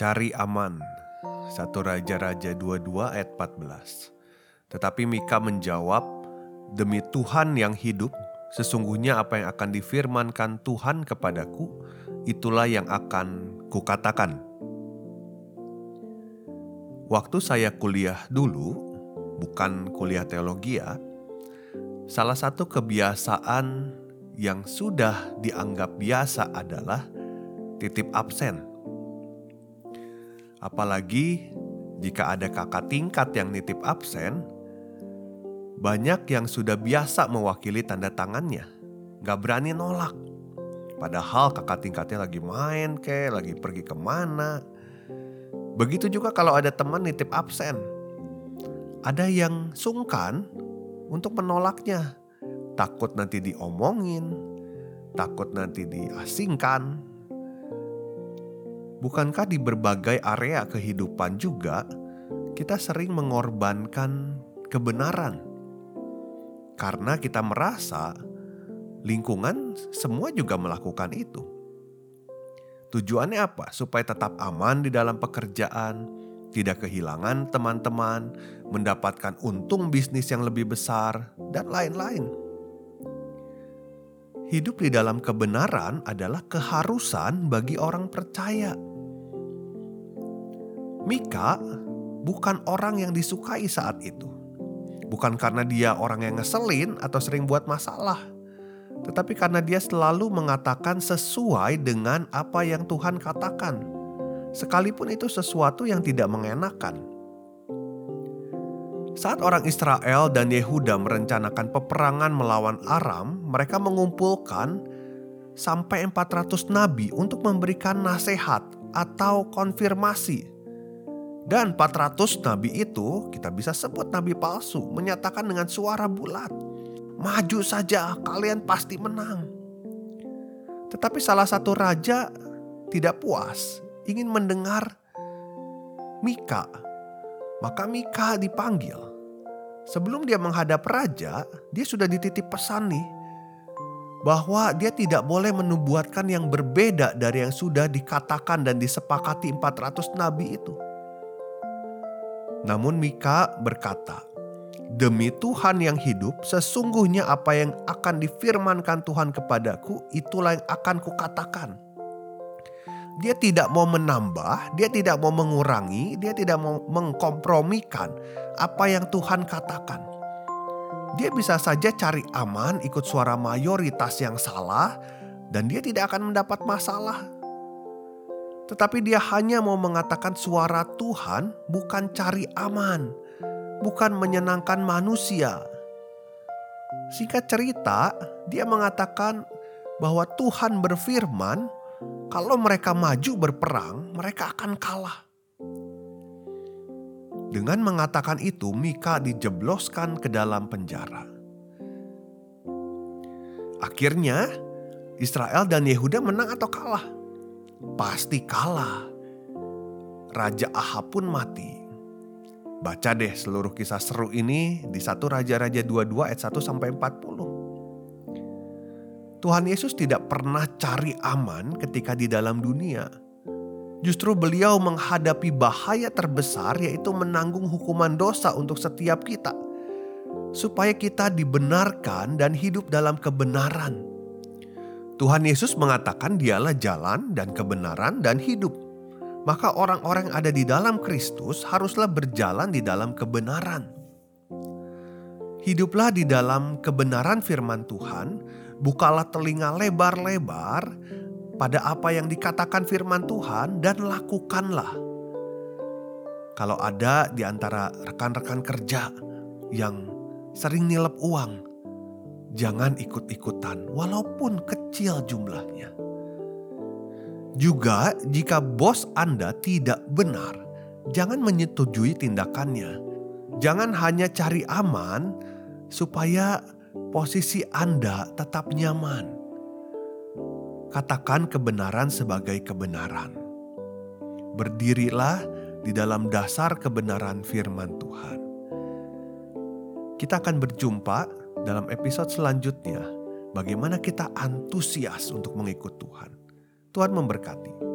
Cari aman. 1 Raja-Raja 22 ayat 14. Tetapi Mika menjawab, Demi Tuhan yang hidup, sesungguhnya apa yang akan difirmankan Tuhan kepadaku, itulah yang akan kukatakan. Waktu saya kuliah dulu, bukan kuliah teologi ya, salah satu kebiasaan yang sudah dianggap biasa adalah titip absen Apalagi jika ada kakak tingkat yang nitip absen, banyak yang sudah biasa mewakili tanda tangannya. Gak berani nolak. Padahal kakak tingkatnya lagi main ke, lagi pergi ke mana. Begitu juga kalau ada teman nitip absen. Ada yang sungkan untuk menolaknya. Takut nanti diomongin, takut nanti diasingkan, Bukankah di berbagai area kehidupan juga kita sering mengorbankan kebenaran? Karena kita merasa lingkungan semua juga melakukan itu. Tujuannya apa? Supaya tetap aman di dalam pekerjaan, tidak kehilangan teman-teman, mendapatkan untung bisnis yang lebih besar, dan lain-lain. Hidup di dalam kebenaran adalah keharusan bagi orang percaya. Mika bukan orang yang disukai saat itu. Bukan karena dia orang yang ngeselin atau sering buat masalah. Tetapi karena dia selalu mengatakan sesuai dengan apa yang Tuhan katakan. Sekalipun itu sesuatu yang tidak mengenakan. Saat orang Israel dan Yehuda merencanakan peperangan melawan Aram, mereka mengumpulkan sampai 400 nabi untuk memberikan nasihat atau konfirmasi dan 400 nabi itu kita bisa sebut nabi palsu menyatakan dengan suara bulat. Maju saja kalian pasti menang. Tetapi salah satu raja tidak puas ingin mendengar Mika. Maka Mika dipanggil. Sebelum dia menghadap raja, dia sudah dititip pesan nih bahwa dia tidak boleh menubuatkan yang berbeda dari yang sudah dikatakan dan disepakati 400 nabi itu. Namun Mika berkata, Demi Tuhan yang hidup, sesungguhnya apa yang akan difirmankan Tuhan kepadaku, itulah yang akan kukatakan. Dia tidak mau menambah, dia tidak mau mengurangi, dia tidak mau mengkompromikan apa yang Tuhan katakan. Dia bisa saja cari aman, ikut suara mayoritas yang salah, dan dia tidak akan mendapat masalah tetapi dia hanya mau mengatakan suara Tuhan bukan cari aman, bukan menyenangkan manusia. Singkat cerita, dia mengatakan bahwa Tuhan berfirman, kalau mereka maju berperang, mereka akan kalah. Dengan mengatakan itu, Mika dijebloskan ke dalam penjara. Akhirnya, Israel dan Yehuda menang atau kalah? Pasti kalah. Raja Ahab pun mati. Baca deh seluruh kisah seru ini di satu Raja-Raja 22 ayat 1 sampai 40. Tuhan Yesus tidak pernah cari aman ketika di dalam dunia. Justru beliau menghadapi bahaya terbesar yaitu menanggung hukuman dosa untuk setiap kita. Supaya kita dibenarkan dan hidup dalam kebenaran Tuhan Yesus mengatakan dialah jalan dan kebenaran dan hidup. Maka orang-orang yang ada di dalam Kristus haruslah berjalan di dalam kebenaran. Hiduplah di dalam kebenaran firman Tuhan, bukalah telinga lebar-lebar pada apa yang dikatakan firman Tuhan dan lakukanlah. Kalau ada di antara rekan-rekan kerja yang sering nilep uang, jangan ikut-ikutan, walaupun kecil jumlahnya. Juga, jika bos Anda tidak benar, jangan menyetujui tindakannya. Jangan hanya cari aman supaya posisi Anda tetap nyaman. Katakan kebenaran sebagai kebenaran. Berdirilah di dalam dasar kebenaran firman Tuhan. Kita akan berjumpa dalam episode selanjutnya. Bagaimana kita antusias untuk mengikut Tuhan. Tuhan memberkati.